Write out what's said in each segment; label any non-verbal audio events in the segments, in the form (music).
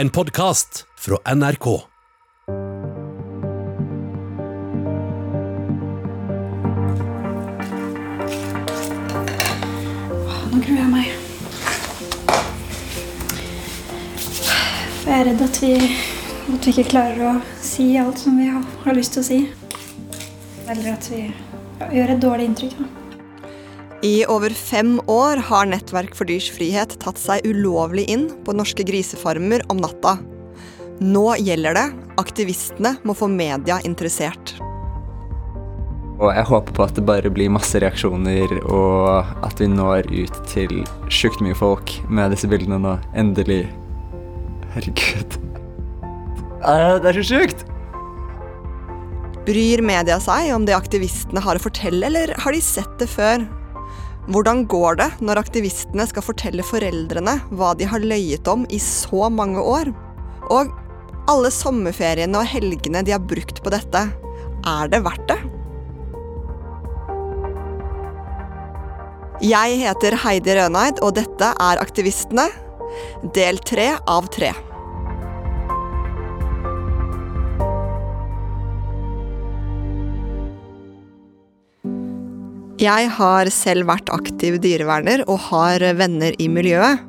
En podkast fra NRK. Nå gruer jeg meg. Jeg er redd at vi, at vi ikke klarer å si alt som vi har, har lyst til å si. Eller at vi ja, gjør et dårlig inntrykk. Da. I over fem år har Nettverk for dyrs frihet tatt seg ulovlig inn på norske grisefarmer om natta. Nå gjelder det. Aktivistene må få media interessert. Og jeg håper på at det bare blir masse reaksjoner, og at vi når ut til sjukt mye folk med disse bildene nå. Endelig. Herregud. Det er så sjukt! Bryr media seg om det aktivistene har å fortelle, eller har de sett det før? Hvordan går det når aktivistene skal fortelle foreldrene hva de har løyet om i så mange år? Og alle sommerferiene og helgene de har brukt på dette, er det verdt det? Jeg heter Heidi Røneid, og dette er Aktivistene, del tre av tre. Jeg har selv vært aktiv dyreverner og har venner i miljøet.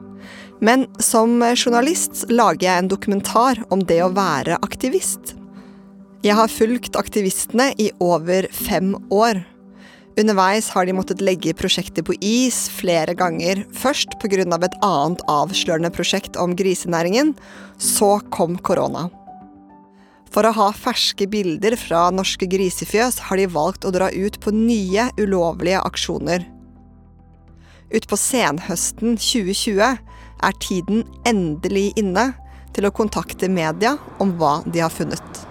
Men som journalist lager jeg en dokumentar om det å være aktivist. Jeg har fulgt aktivistene i over fem år. Underveis har de måttet legge prosjekter på is flere ganger. Først pga. et annet avslørende prosjekt om grisenæringen. Så kom korona. For å ha ferske bilder fra norske grisefjøs har de valgt å dra ut på nye, ulovlige aksjoner. Utpå senhøsten 2020 er tiden endelig inne til å kontakte media om hva de har funnet.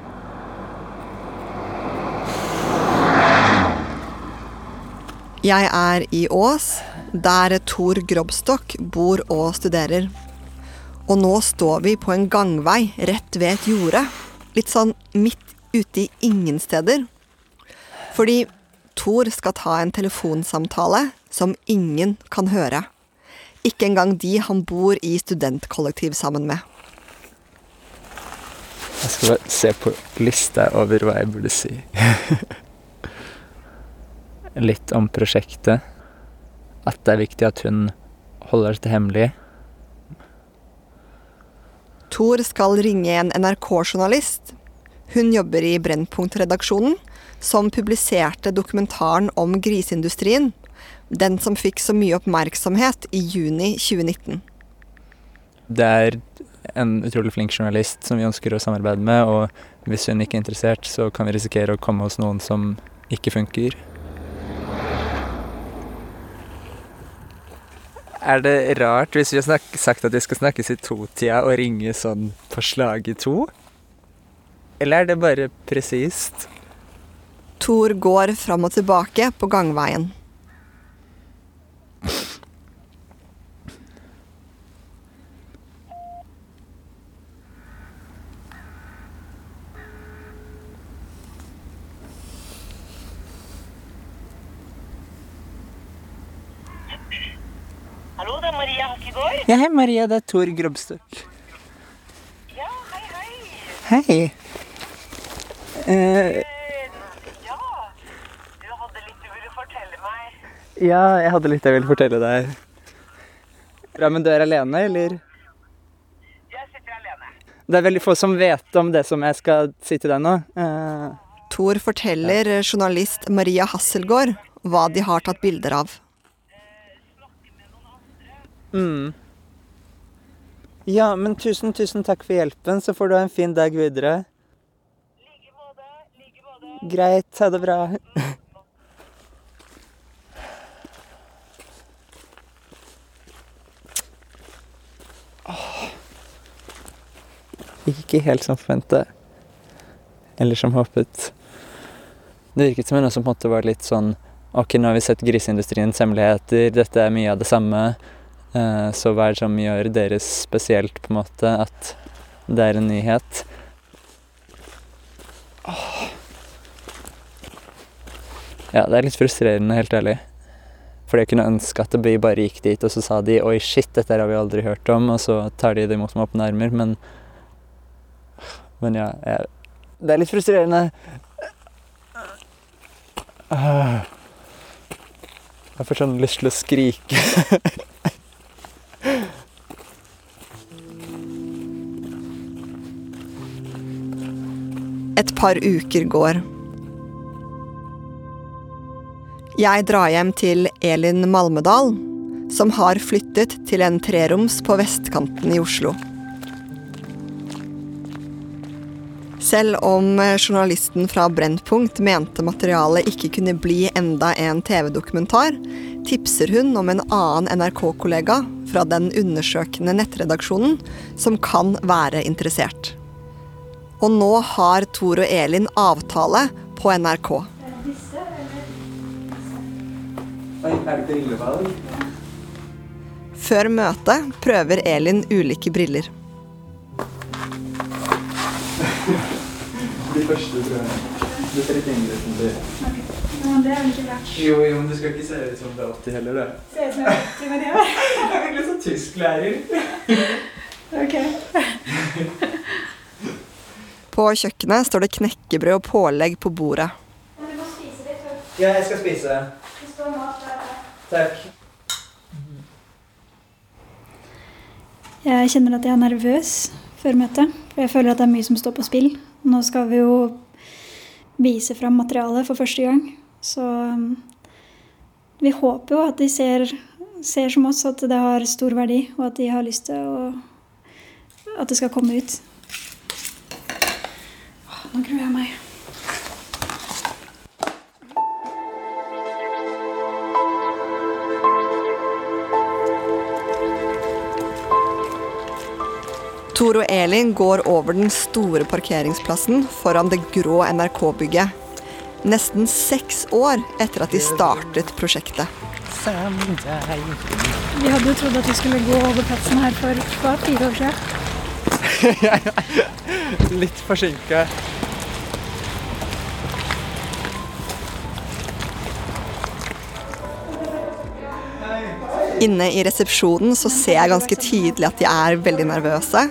Jeg er i Ås, der Tor Grobstok bor og studerer. Og nå står vi på en gangvei rett ved et jorde. Litt sånn midt ute i ingen steder. Fordi Thor skal ta en telefonsamtale som ingen kan høre. Ikke engang de han bor i studentkollektiv sammen med. Jeg skal bare se på lista over hva jeg burde si. (laughs) Litt om prosjektet. At det er viktig at hun holder dette hemmelig. Tor skal ringe en NRK-journalist. Hun jobber i Brennpunkt-redaksjonen, som publiserte dokumentaren om griseindustrien. Den som fikk så mye oppmerksomhet i juni 2019. Det er en utrolig flink journalist som vi ønsker å samarbeide med, og hvis hun ikke er interessert, så kan vi risikere å komme hos noen som ikke funker. Er det rart hvis vi har sagt at vi skal snakkes i to-tida og ringe sånn på slaget to? Eller er det bare presist? Tor går fram og tilbake på gangveien. Hallo, det er Maria Hakkegård. Ja, hei Maria, det er Tor Grobstøk. Ja, hei, hei. Hei. Eh, Eh, Ja, du hadde litt du ville fortelle meg. ja, jeg hadde litt jeg ville fortelle deg. Bra, men du er alene, eller? Jeg sitter alene. Det er veldig få som vet om det som jeg skal si til deg nå. Uh, Tor forteller journalist Maria Hasselgaard hva de har tatt bilder av. mm. Ja, men tusen, tusen takk for hjelpen, så får du ha en fin dag videre. Greit, ha det bra. Ikke helt som forventet. Eller som håpet. Det virket som noe som på en måte var litt sånn Ok, nå har vi sett griseindustriens hemmeligheter, dette er mye av det samme. Eh, Så hva er det som gjør deres spesielt, på en måte, at det er en nyhet? Ja, det er litt frustrerende, helt ærlig. Fordi jeg kunne ønske at vi bare gikk dit, og så sa de 'oi, shit, dette har vi aldri hørt om', og så tar de det imot med åpne armer. Men Men ja, jeg, det er litt frustrerende. Jeg får sånn lyst til å skrike. (laughs) Et par uker går. Jeg drar hjem til Elin Malmedal, som har flyttet til en treroms på vestkanten i Oslo. Selv om journalisten fra Brennpunkt mente materialet ikke kunne bli enda en TV-dokumentar, tipser hun om en annen NRK-kollega fra den undersøkende nettredaksjonen som kan være interessert. Og nå har Tor og Elin avtale på NRK. Før møtet prøver Elin ulike briller. De første, tror jeg. Det ser litt det. Men det er vel ikke verdt. Jo, jo, men du skal ikke se ut som det er 80 heller, du. Ser ut som jeg vet med det her. Det er virkelig (laughs) sånn tysklærer. Ok. (laughs) På kjøkkenet står det knekkebrød og pålegg på bordet. Men du må spise litt før. Ja, jeg skal spise. Det står mat der. Takk. Jeg kjenner at jeg er nervøs før møtet. For jeg føler at det er mye som står på spill. Nå skal vi jo vise fram materialet for første gang. Så um, vi håper jo at de ser, ser som oss at det har stor verdi, og at de har lyst til å At det skal komme ut. Nå gruer jeg meg. Tor og Elin går over den store parkeringsplassen foran det grå NRK-bygget. Nesten seks år etter at de startet prosjektet. Vi hadde jo trodd at vi skulle gå over plassen her for hva, fire år siden. (laughs) Litt forsinka. Inne i resepsjonen så ser jeg ganske tydelig at de er veldig nervøse.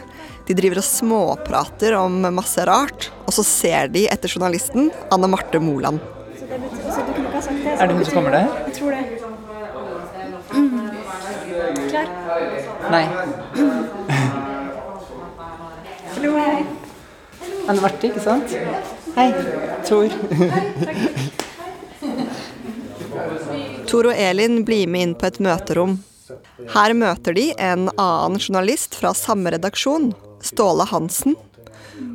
De driver og småprater om masse rart, og så ser de etter journalisten Anne Marte Moland. Så det betyr, så det. Er det hun som kommer der? Jeg tror det. Mm. Klar? Nei. Hallo, hei. Anne Marte, ikke sant? Hei. Tor. Tor og Elin blir med inn på et møterom. Her møter de en annen journalist fra samme redaksjon, Ståle Hansen,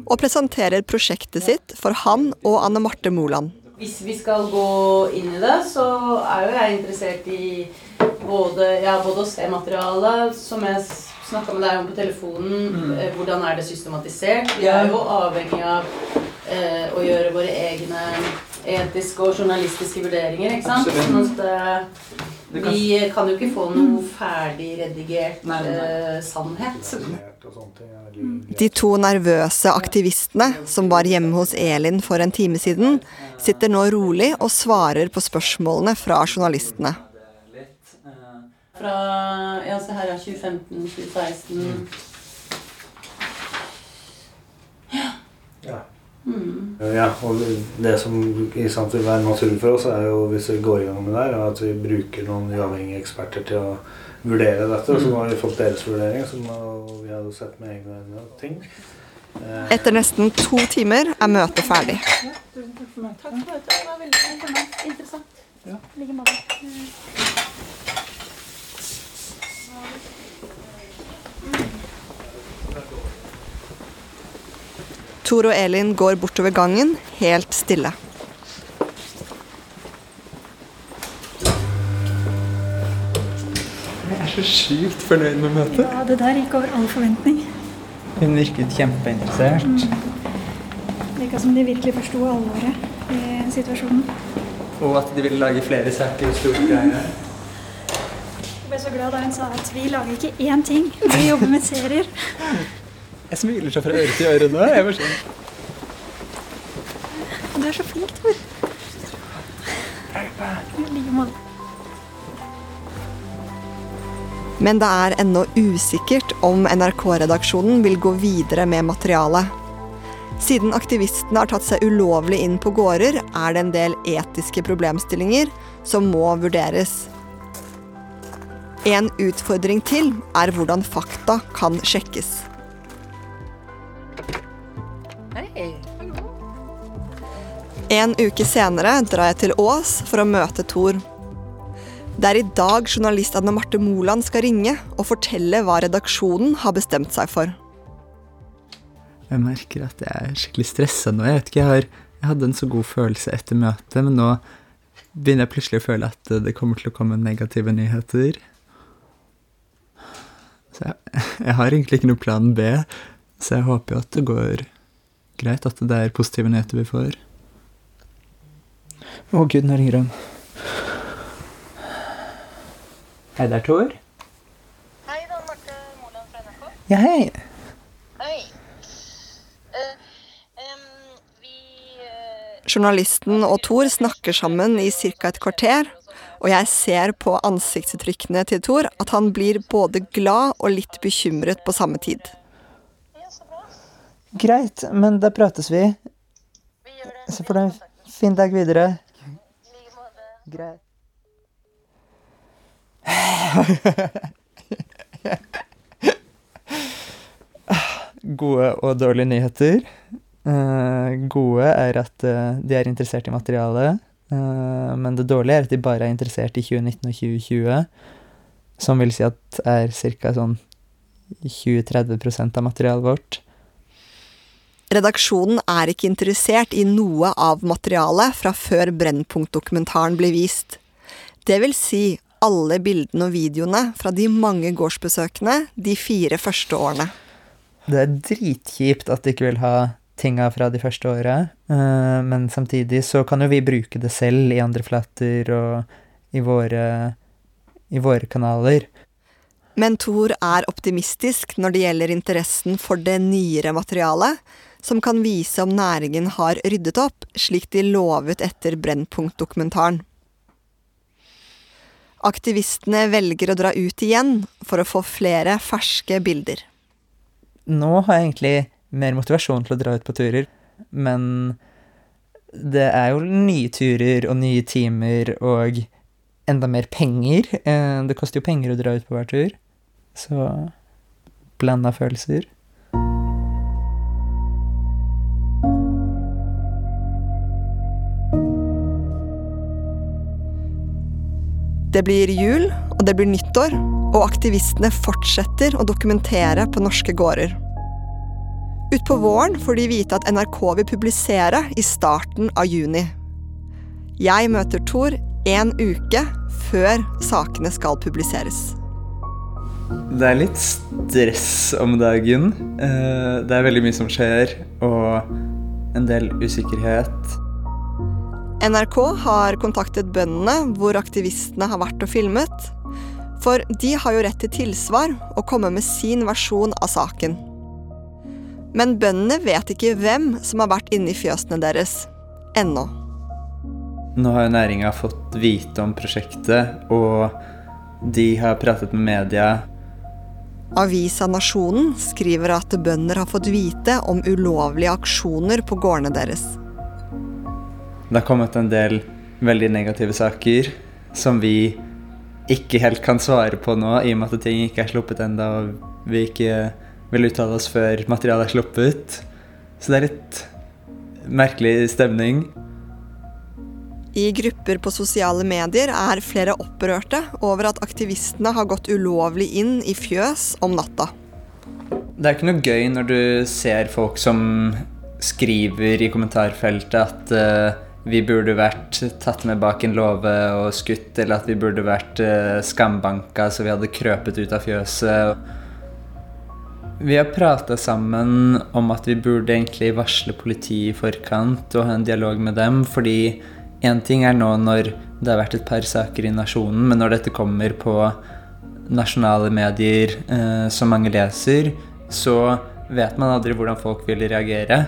og presenterer prosjektet sitt for han og Anne Marte Moland. Hvis vi skal gå inn i det, så er jo jeg interessert i både, ja, både å se materialet, som jeg snakka med deg om på telefonen. mm. Hvordan er det systematisert? Vi er jo avhengig av eh, å gjøre våre egne etiske og journalistiske vurderinger. ikke sant? Absolutt. Sånn at eh, kan- vi kan jo ikke få noe ferdig redigert Nei, nei, eh, sannhet. De to nervøse aktivistene som var hjemme hos Elin for en time siden, sitter nå rolig og svarer på spørsmålene fra journalistene. Fra ja, se her er 2015, 2016 Ja. Mm. Ja, og det som ikke sant, vil være naturlig for oss, er jo hvis vi går i gang med det her, at vi bruker noen uavhengige eksperter til å vurdere dette. Så har vi fått deres vurdering, som vi har jo sett med egne øyne ting. Eh, Etter nesten to timer er møtet ferdig. Takk for møtet. Takk for møtet. Det var veldig interessant. I Tor og Elin går bortover gangen, helt stille. Jeg er så sykt fornøyd med møtet. Ja, det der gikk over all forventning. Hun virket kjempeinteressert. Virka som de virkelig forsto alvoret i situasjonen. Og at de ville lage flere saker. Store greier. Jeg ble så glad da hun sa at vi lager ikke én ting, vi jobber med serier. (laughs) Jeg smiler så fra øre til øre nå. Jeg sånn du er så flink, Tor. I like måte. Men det er ennå usikkert om NRK-redaksjonen vil gå videre med materialet. Siden aktivistene har tatt seg ulovlig inn på gårder, er det en del etiske problemstillinger som må vurderes. En utfordring til er hvordan fakta kan sjekkes. En uke senere drar jeg til Ås for å møte Thor. Det er i dag journalist Anne Marte Moland skal ringe og fortelle hva redaksjonen har bestemt seg for. Jeg merker at jeg er skikkelig stressa nå. Jeg vet ikke, jeg, har, jeg hadde en så god følelse etter møtet, men nå begynner jeg plutselig å føle at det kommer til å komme negative nyheter. Så jeg, (laughs) jeg har egentlig ikke noe plan B, så jeg håper jo at det går greit, at det er positive nyheter vi får. Å gud, nå ringer han. Hei det er Tor. Hei, det er Marte Moland fra NRK. Ja, hei. Hei. Uh, um, vi uh... Journalisten og Thor snakker sammen i ca. et kvarter, og jeg ser på ansiktsuttrykkene til Thor at han blir både glad og litt bekymret på samme tid. Ja, så bra. Greit, men da prates vi. Vi gjør det. Så får du en fin dag videre. Greit. (laughs) Gode og dårlige nyheter. Uh, gode er at uh, de er interessert i materialet. Uh, men det dårlige er at de bare er interessert i 2019 og 2020. Som vil si at er ca. sånn 20-30% av materialet vårt. Redaksjonen er ikke interessert i noe av materialet fra før Brennpunkt-dokumentaren blir vist. Det vil si alle bildene og videoene fra de mange gårdsbesøkene de fire første årene. Det er dritkjipt at de ikke vil ha tinga fra de første åra, eh, men samtidig så kan jo vi bruke det selv i andre flater og i våre, i våre kanaler. Men Thor er optimistisk når det gjelder interessen for det nyere materialet, som kan vise om næringen har ryddet opp, slik de lovet etter Brennpunkt-dokumentaren. Aktivistene velger å dra ut igjen for å få flere ferske bilder. Nå har jeg egentlig mer motivasjon til å dra ut på turer, men det er jo nye turer og nye timer og enda mer penger. Eh, Det koster jo penger å dra ut på hver tur, så blanda følelser. Det blir jul, og det blir nyttår, og aktivistene fortsetter å dokumentere på norske gårder. Utpå våren får de vite at NRK vil publisere i starten av juni. Jeg møter Thor en uke før sakene skal publiseres. Det er litt stress om dagen. Eh, Det er veldig mye som skjer, og en del usikkerhet. NRK har kontaktet bøndene hvor aktivistene har vært og filmet. For de har jo rett til tilsvar og komme med sin versjon av saken. Men bøndene vet ikke hvem som har vært inne i fjøsene deres. Ennå. Nå har jo næringa fått vite om prosjektet, og de har pratet med media. Avisa Nasjonen skriver at bønder har fått vite om ulovlige aksjoner på gårdene deres. Det har kommet en del veldig negative saker som vi ikke helt kan svare på nå, i og med at ting ikke er sluppet ennå, og vi ikke vil uttale oss før materialet er sluppet. Så det er litt merkelig stemning. I grupper på sosiale medier er flere opprørte over at aktivistene har gått ulovlig inn i fjøs om natta. Det er ikke noe gøy når du ser folk som skriver i kommentarfeltet at uh, vi burde vært tatt med bak en låve og skutt, eller at vi burde vært uh, skambanka så vi hadde krøpet ut av fjøset. Vi har prata sammen om at vi burde egentlig varsle politiet i forkant og ha en dialog med dem, fordi én ting er nå når det har vært et par saker i Nasjonen, men når dette kommer på nasjonale medier eh, som mange leser, så vet man aldri hvordan folk vil reagere.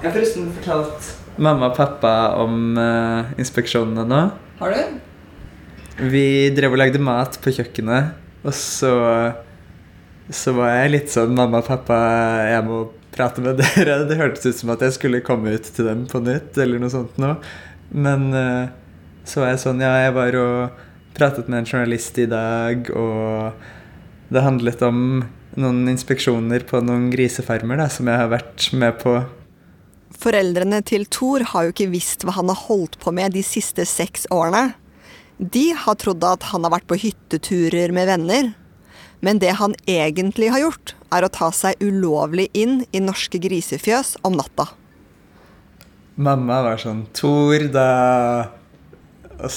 Jeg har forresten fortalt mamma og pappa om eh, inspeksjonene nå. Har du? Vi drev og lagde mat på kjøkkenet, og så så var jeg litt sånn Mamma og pappa, jeg må prate med (laughs) dere. Det hørtes ut som at jeg skulle komme ut til dem på nytt, eller noe sånt noe. Men eh, så var jeg sånn Ja, jeg var og pratet med en journalist i dag, og det handlet om noen inspeksjoner på noen grisefarmer da, som jeg har vært med på. Foreldrene til Thor har jo ikke visst hva han har holdt på med de siste seks årene. De har trodd at han har vært på hytteturer med venner. Men det han egentlig har gjort, er å ta seg ulovlig inn i norske grisefjøs om natta. Mamma var sånn Tor, da (laughs)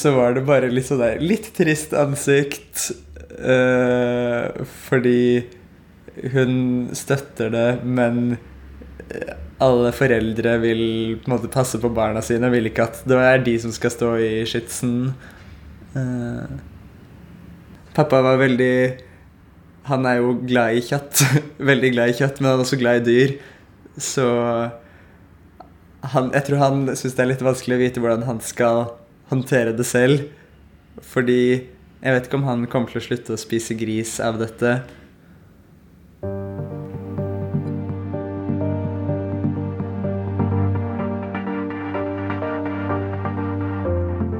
så var det bare litt sånn der Litt trist ansikt. eh, fordi hun støtter det, men alle foreldre vil på en måte passe på barna sine. Vil ikke at det er de som skal stå i skytsen. Uh, pappa var veldig Han er jo glad i kjøtt. (laughs) veldig glad i kjøtt, men han er også glad i dyr. Så han, jeg tror han syns det er litt vanskelig å vite hvordan han skal håndtere det selv. Fordi jeg vet ikke om han kommer til å slutte å spise gris av dette.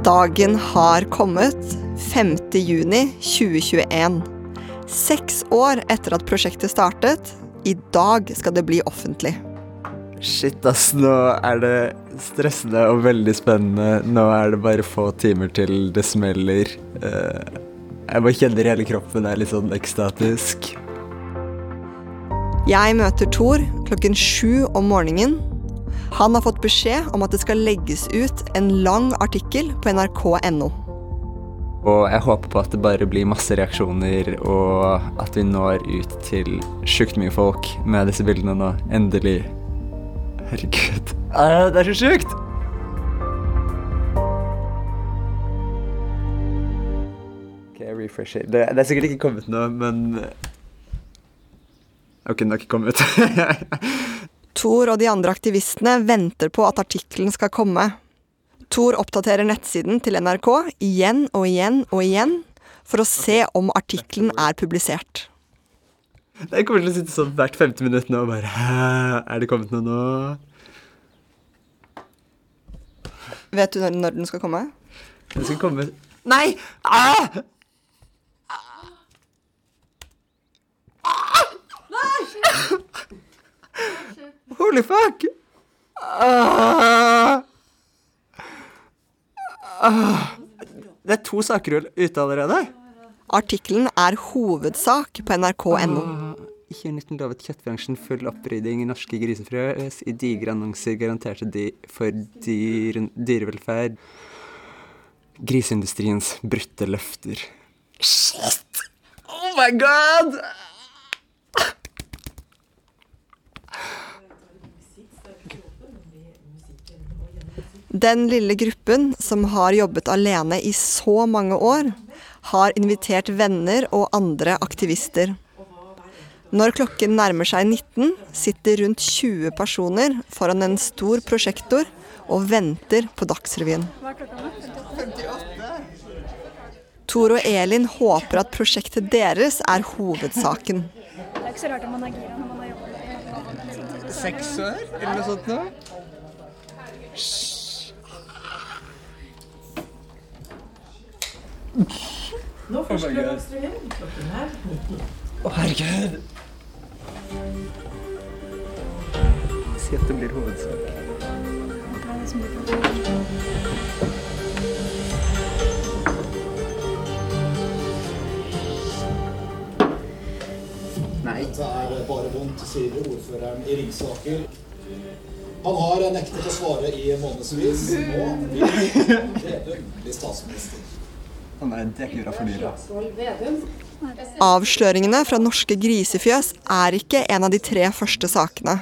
Dagen har kommet. 5. juni 2021. Seks år etter at prosjektet startet. I dag skal det bli offentlig. Shit, ass. Nå er det stressende og veldig spennende. Nå er det bare få timer til det smeller. Eh, Jeg bare kjenner hele kroppen er litt sånn ekstatisk. Jeg møter Thor klokken sju om morgenen. Han har fått beskjed om at det skal legges ut en lang artikkel på nrk.no. Og jeg håper på at det bare blir masse reaksjoner, og at vi når ut til sjukt mye folk med disse bildene nå. Endelig. Herregud. Ah, det er så sjukt! Ok, jeg refresher. Det, det er sikkert ikke kommet noe, men Ok, den har ikke kommet. (laughs) Thor og de andre aktivistene venter på at artikkelen skal komme. Thor oppdaterer nettsiden til NRK igjen og igjen og igjen for å se om artikkelen er publisert. Jeg kommer til å sitte sånn hvert femte minutt nå og bare Hæ, er det kommet noe nå? Vet du når, når den skal komme? Den skal komme Nei! Ah! Holy fuck! Ah! Ah! Det er to saker ute allerede. Artikkelen er hovedsak på nrk.no. I 2019 lovet kjøttbransjen full opprydding i norske grisefrøs. I digre annonser garanterte de for dyr, dyrevelferd. Griseindustriens brutte løfter. Shit! Oh my god! Den lille gruppen som har jobbet alene i så mange år, har invitert venner og andre aktivister. Når klokken nærmer seg 19, sitter rundt 20 personer foran en stor prosjektor og venter på Dagsrevyen. Tor og Elin håper at prosjektet deres er hovedsaken. Det er ikke så rart at man er gira når man har jobbet Seks år, eller noe sånt noe? Nå først på Dagsrevyen. Klokken er Å, herregud! Si at det blir hovedsak. Dette er bare vondt, sier ordføreren i Ringsaker. Han har nektet å svare i månedsvis. Nå vil Vedum bli statsminister. Å nei, det er ikke for dyra. Avsløringene fra norske grisefjøs er ikke en av de tre første sakene.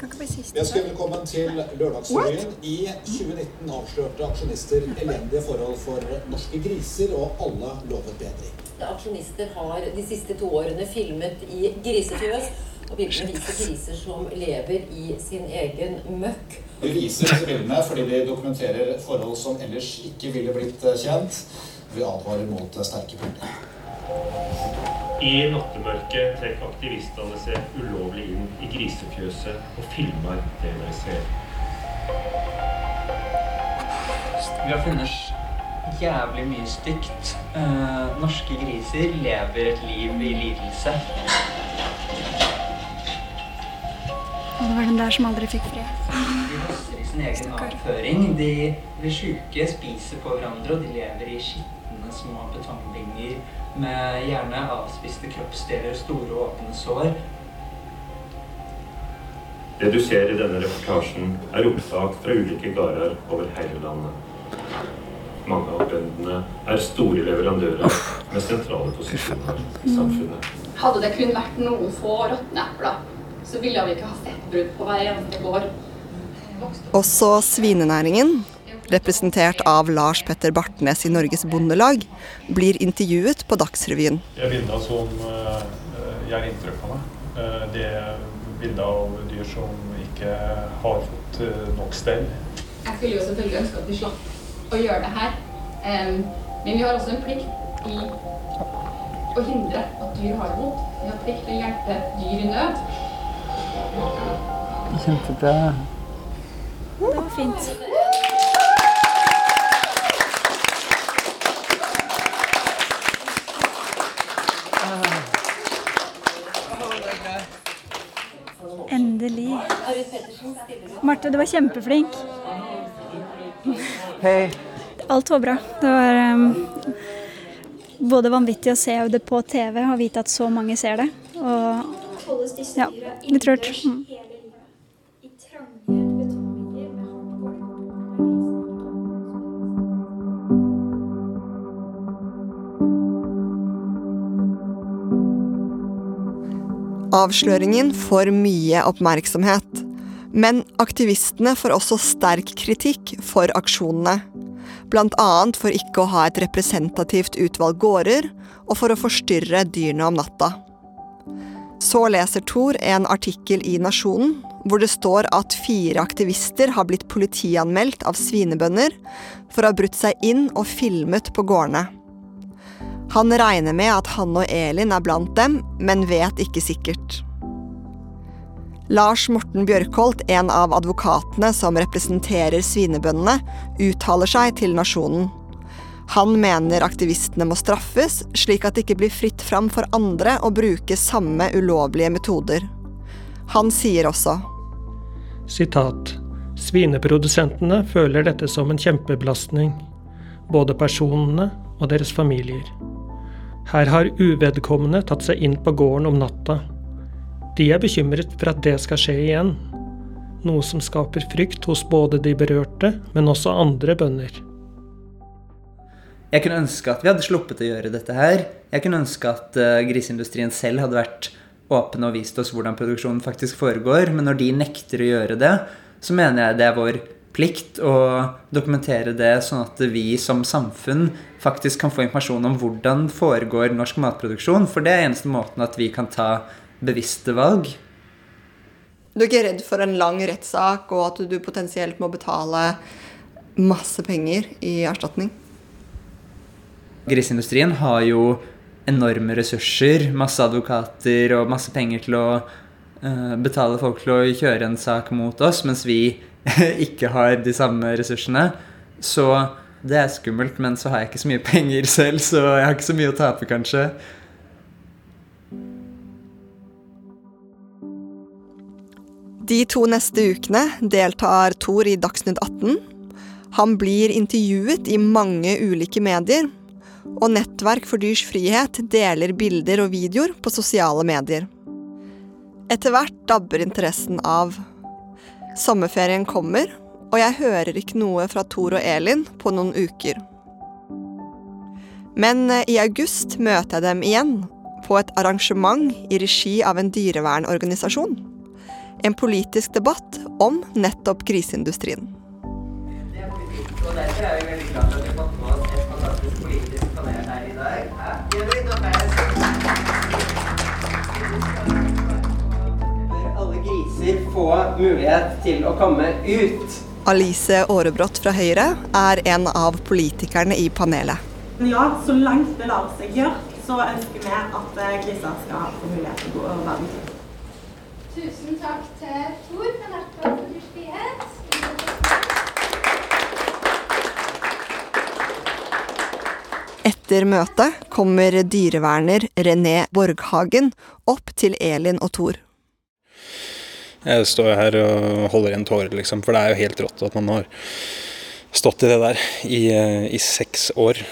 Ønsker velkommen til Lørdagsrevyen. I 2019 avslørte aksjonister elendige forhold for norske griser, og alle lovet bedring. Aksjonister har de siste to årene filmet i grisefjøs og bildene viser griser som lever i sin egen møkk Vi viser disse bildene fordi de dokumenterer forhold som ellers ikke ville blitt eh, kjent. Vi advarer mot eh, sterke bilder. I nattemørket trekker aktivistene seg ulovlig inn i grisefjøset og filmer det de ser. Vi har funnet jævlig mye stygt. Eh, norske griser lever et liv i lidelse. Var den der som aldri fikk fred. De høster i sin egen avføring. De blir sjuke, spiser på hverandre, og de lever i skitne små betongbinger med gjerne avspiste kroppsdeler, store åpne sår. Det du ser i denne reportasjen, er opptak fra ulike gårder over hele landet. Mange av bøndene er store leverandører med sentrale posisjoner i samfunnet. Hadde det kun vært noen få råtne epler, så ville vi ikke ha fettbrudd på hver eneste gård. Også svinenæringen, representert av Lars Petter Bartnes i Norges Bondelag, blir intervjuet på Dagsrevyen. Det bilder som eh, gjør inntrykk på meg, eh, det er bilder av dyr som ikke har fått eh, nok stell. Jeg skulle jo selvfølgelig ønske at vi slapp å gjøre det her, men vi har også en plikt i å hindre at dyr har vondt. Vi har plikt til å hjelpe dyr i nød. Kjempebra. Det var fint. Endelig. Marte, du var kjempeflink. Hei. Alt var bra. Det var um, både vanvittig å se det på TV og vite at så mange ser det. Og ja, litt rørt. Mm. Avsløringen får mye oppmerksomhet. Men aktivistene får også sterk kritikk for aksjonene. Bl.a. for ikke å ha et representativt utvalg gårder, og for å forstyrre dyrene om natta. Så leser Thor en artikkel i Nasjonen hvor det står at fire aktivister har blitt politianmeldt av svinebønder for å ha brutt seg inn og filmet på gårdene. Han regner med at han og Elin er blant dem, men vet ikke sikkert. Lars Morten Bjørkholt, en av advokatene som representerer svinebøndene, uttaler seg til Nasjonen. Han mener aktivistene må straffes, slik at det ikke blir fritt fram for andre å bruke samme ulovlige metoder. Han sier også Sitat. Svineprodusentene føler dette som en kjempebelastning. Både personene og deres familier. Her har uvedkommende tatt seg inn på gården om natta. De er bekymret for at det skal skje igjen. Noe som skaper frykt hos både de berørte, men også andre bønder. Jeg kunne ønske at vi hadde sluppet å gjøre dette her. Jeg kunne ønske at uh, griseindustrien selv hadde vært åpne og vist oss hvordan produksjonen faktisk foregår. Men når de nekter å gjøre det, så mener jeg det er vår plikt å dokumentere det, sånn at vi som samfunn faktisk kan få informasjon om hvordan foregår norsk matproduksjon. For det er eneste måten at vi kan ta bevisste valg. Du er ikke redd for en lang rettssak og at du potensielt må betale masse penger i erstatning? Griseindustrien har jo enorme ressurser, masse advokater og masse penger til å uh, betale folk til å kjøre en sak mot oss, mens vi (laughs) ikke har de samme ressursene. Så det er skummelt, men så har jeg ikke så mye penger (laughs) selv, så jeg har ikke så mye å tape, kanskje. De to neste ukene deltar Thor i Dagsnytt 18. Han blir intervjuet i mange ulike medier. Og Nettverk for dyrs frihet deler bilder og videoer på sosiale medier. Etter hvert dabber interessen av. Sommerferien kommer, og jeg hører ikke noe fra Thor og Elin på noen uker. Men eh, i august møter jeg dem igjen, på et arrangement i regi av en dyrevernorganisasjon en politisk debatt om nettopp griseindustrien. Derfor er vi veldig mennesker få mulighet til å komme ut. Alice Aarebrot fra Høyre er en av politikerne i panelet. Ja, så langt det lar seg gjøre, så ønsker vi at eh, griser skal få mulighet til å gå over verden. Tusen takk til Tor fra nettopp for frihet. Etter møtet kommer dyreverner René Borghagen opp til Elin og Thor. Jeg står her og holder igjen tårer, liksom, for det er jo helt rått at man har stått i det der i, eh, i seks år.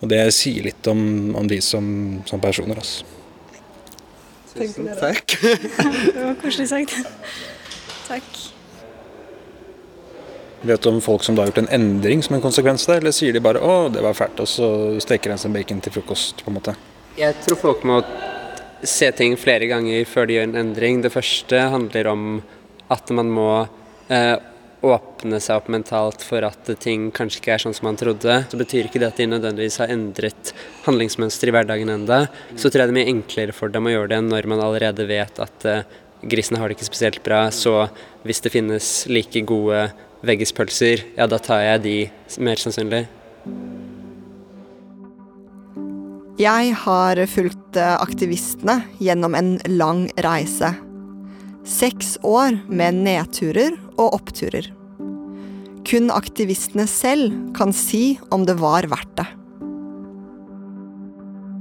Og det sier litt om, om de som, som personer, altså. Tusen takk. (laughs) det var koselig sagt. Takk. Vet du om folk som da har gjort en endring som en konsekvens av det, eller sier de bare 'å, det var fælt', og så steker de seg bacon til frokost, på en måte? Jeg tror folk må se ting flere ganger før de gjør en endring. Det første handler om at man må eh, åpne seg opp mentalt for at ting kanskje ikke er sånn som man trodde. Så betyr ikke det at de nødvendigvis har endret handlingsmønster i hverdagen enda. Så tror jeg det er mye enklere for dem å gjøre det når man allerede vet at eh, grisene har det ikke spesielt bra. Så hvis det finnes like gode veggispølser, ja da tar jeg de mer sannsynlig. Jeg har fulgt eh, aktivistene gjennom en lang reise. Seks år med nedturer og oppturer. Kun aktivistene selv kan si om det var verdt det.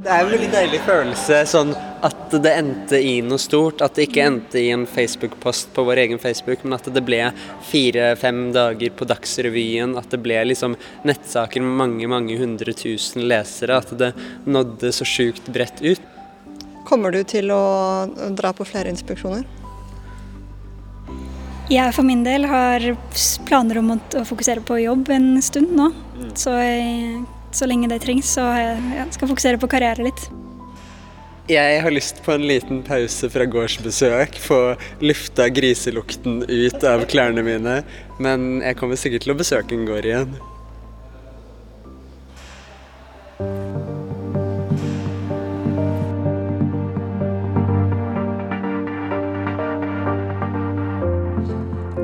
Det er en veldig deilig følelse sånn at det endte i noe stort. At det ikke endte i en Facebook-post på vår egen Facebook, men at det ble fire-fem dager på Dagsrevyen. At det ble liksom nettsaker med mange, mange hundre tusen lesere. At det nådde så sjukt bredt ut. Kommer du til å dra på flere inspeksjoner? Jeg for min del har planer om å fokusere på jobb en stund nå. Så, jeg, så lenge det trengs, så jeg, jeg skal fokusere på karriere litt. Jeg har lyst på en liten pause fra gårdsbesøk, få lufta griselukten ut av klærne mine. Men jeg kommer sikkert til å besøke en gård igjen.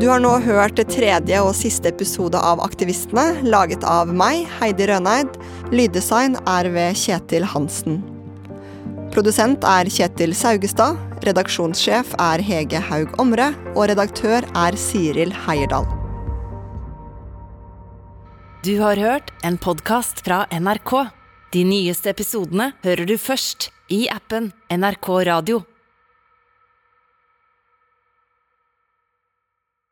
Du har nå hørt tredje og siste episode av Aktivistene, laget av meg, Heidi Røneid. Lyddesign er ved Kjetil Hansen. Produsent er Kjetil Saugestad. Redaksjonssjef er Hege Haug Omre. Og redaktør er Siril Heierdal. Du har hørt en podkast fra NRK. De nyeste episodene hører du først i appen NRK Radio.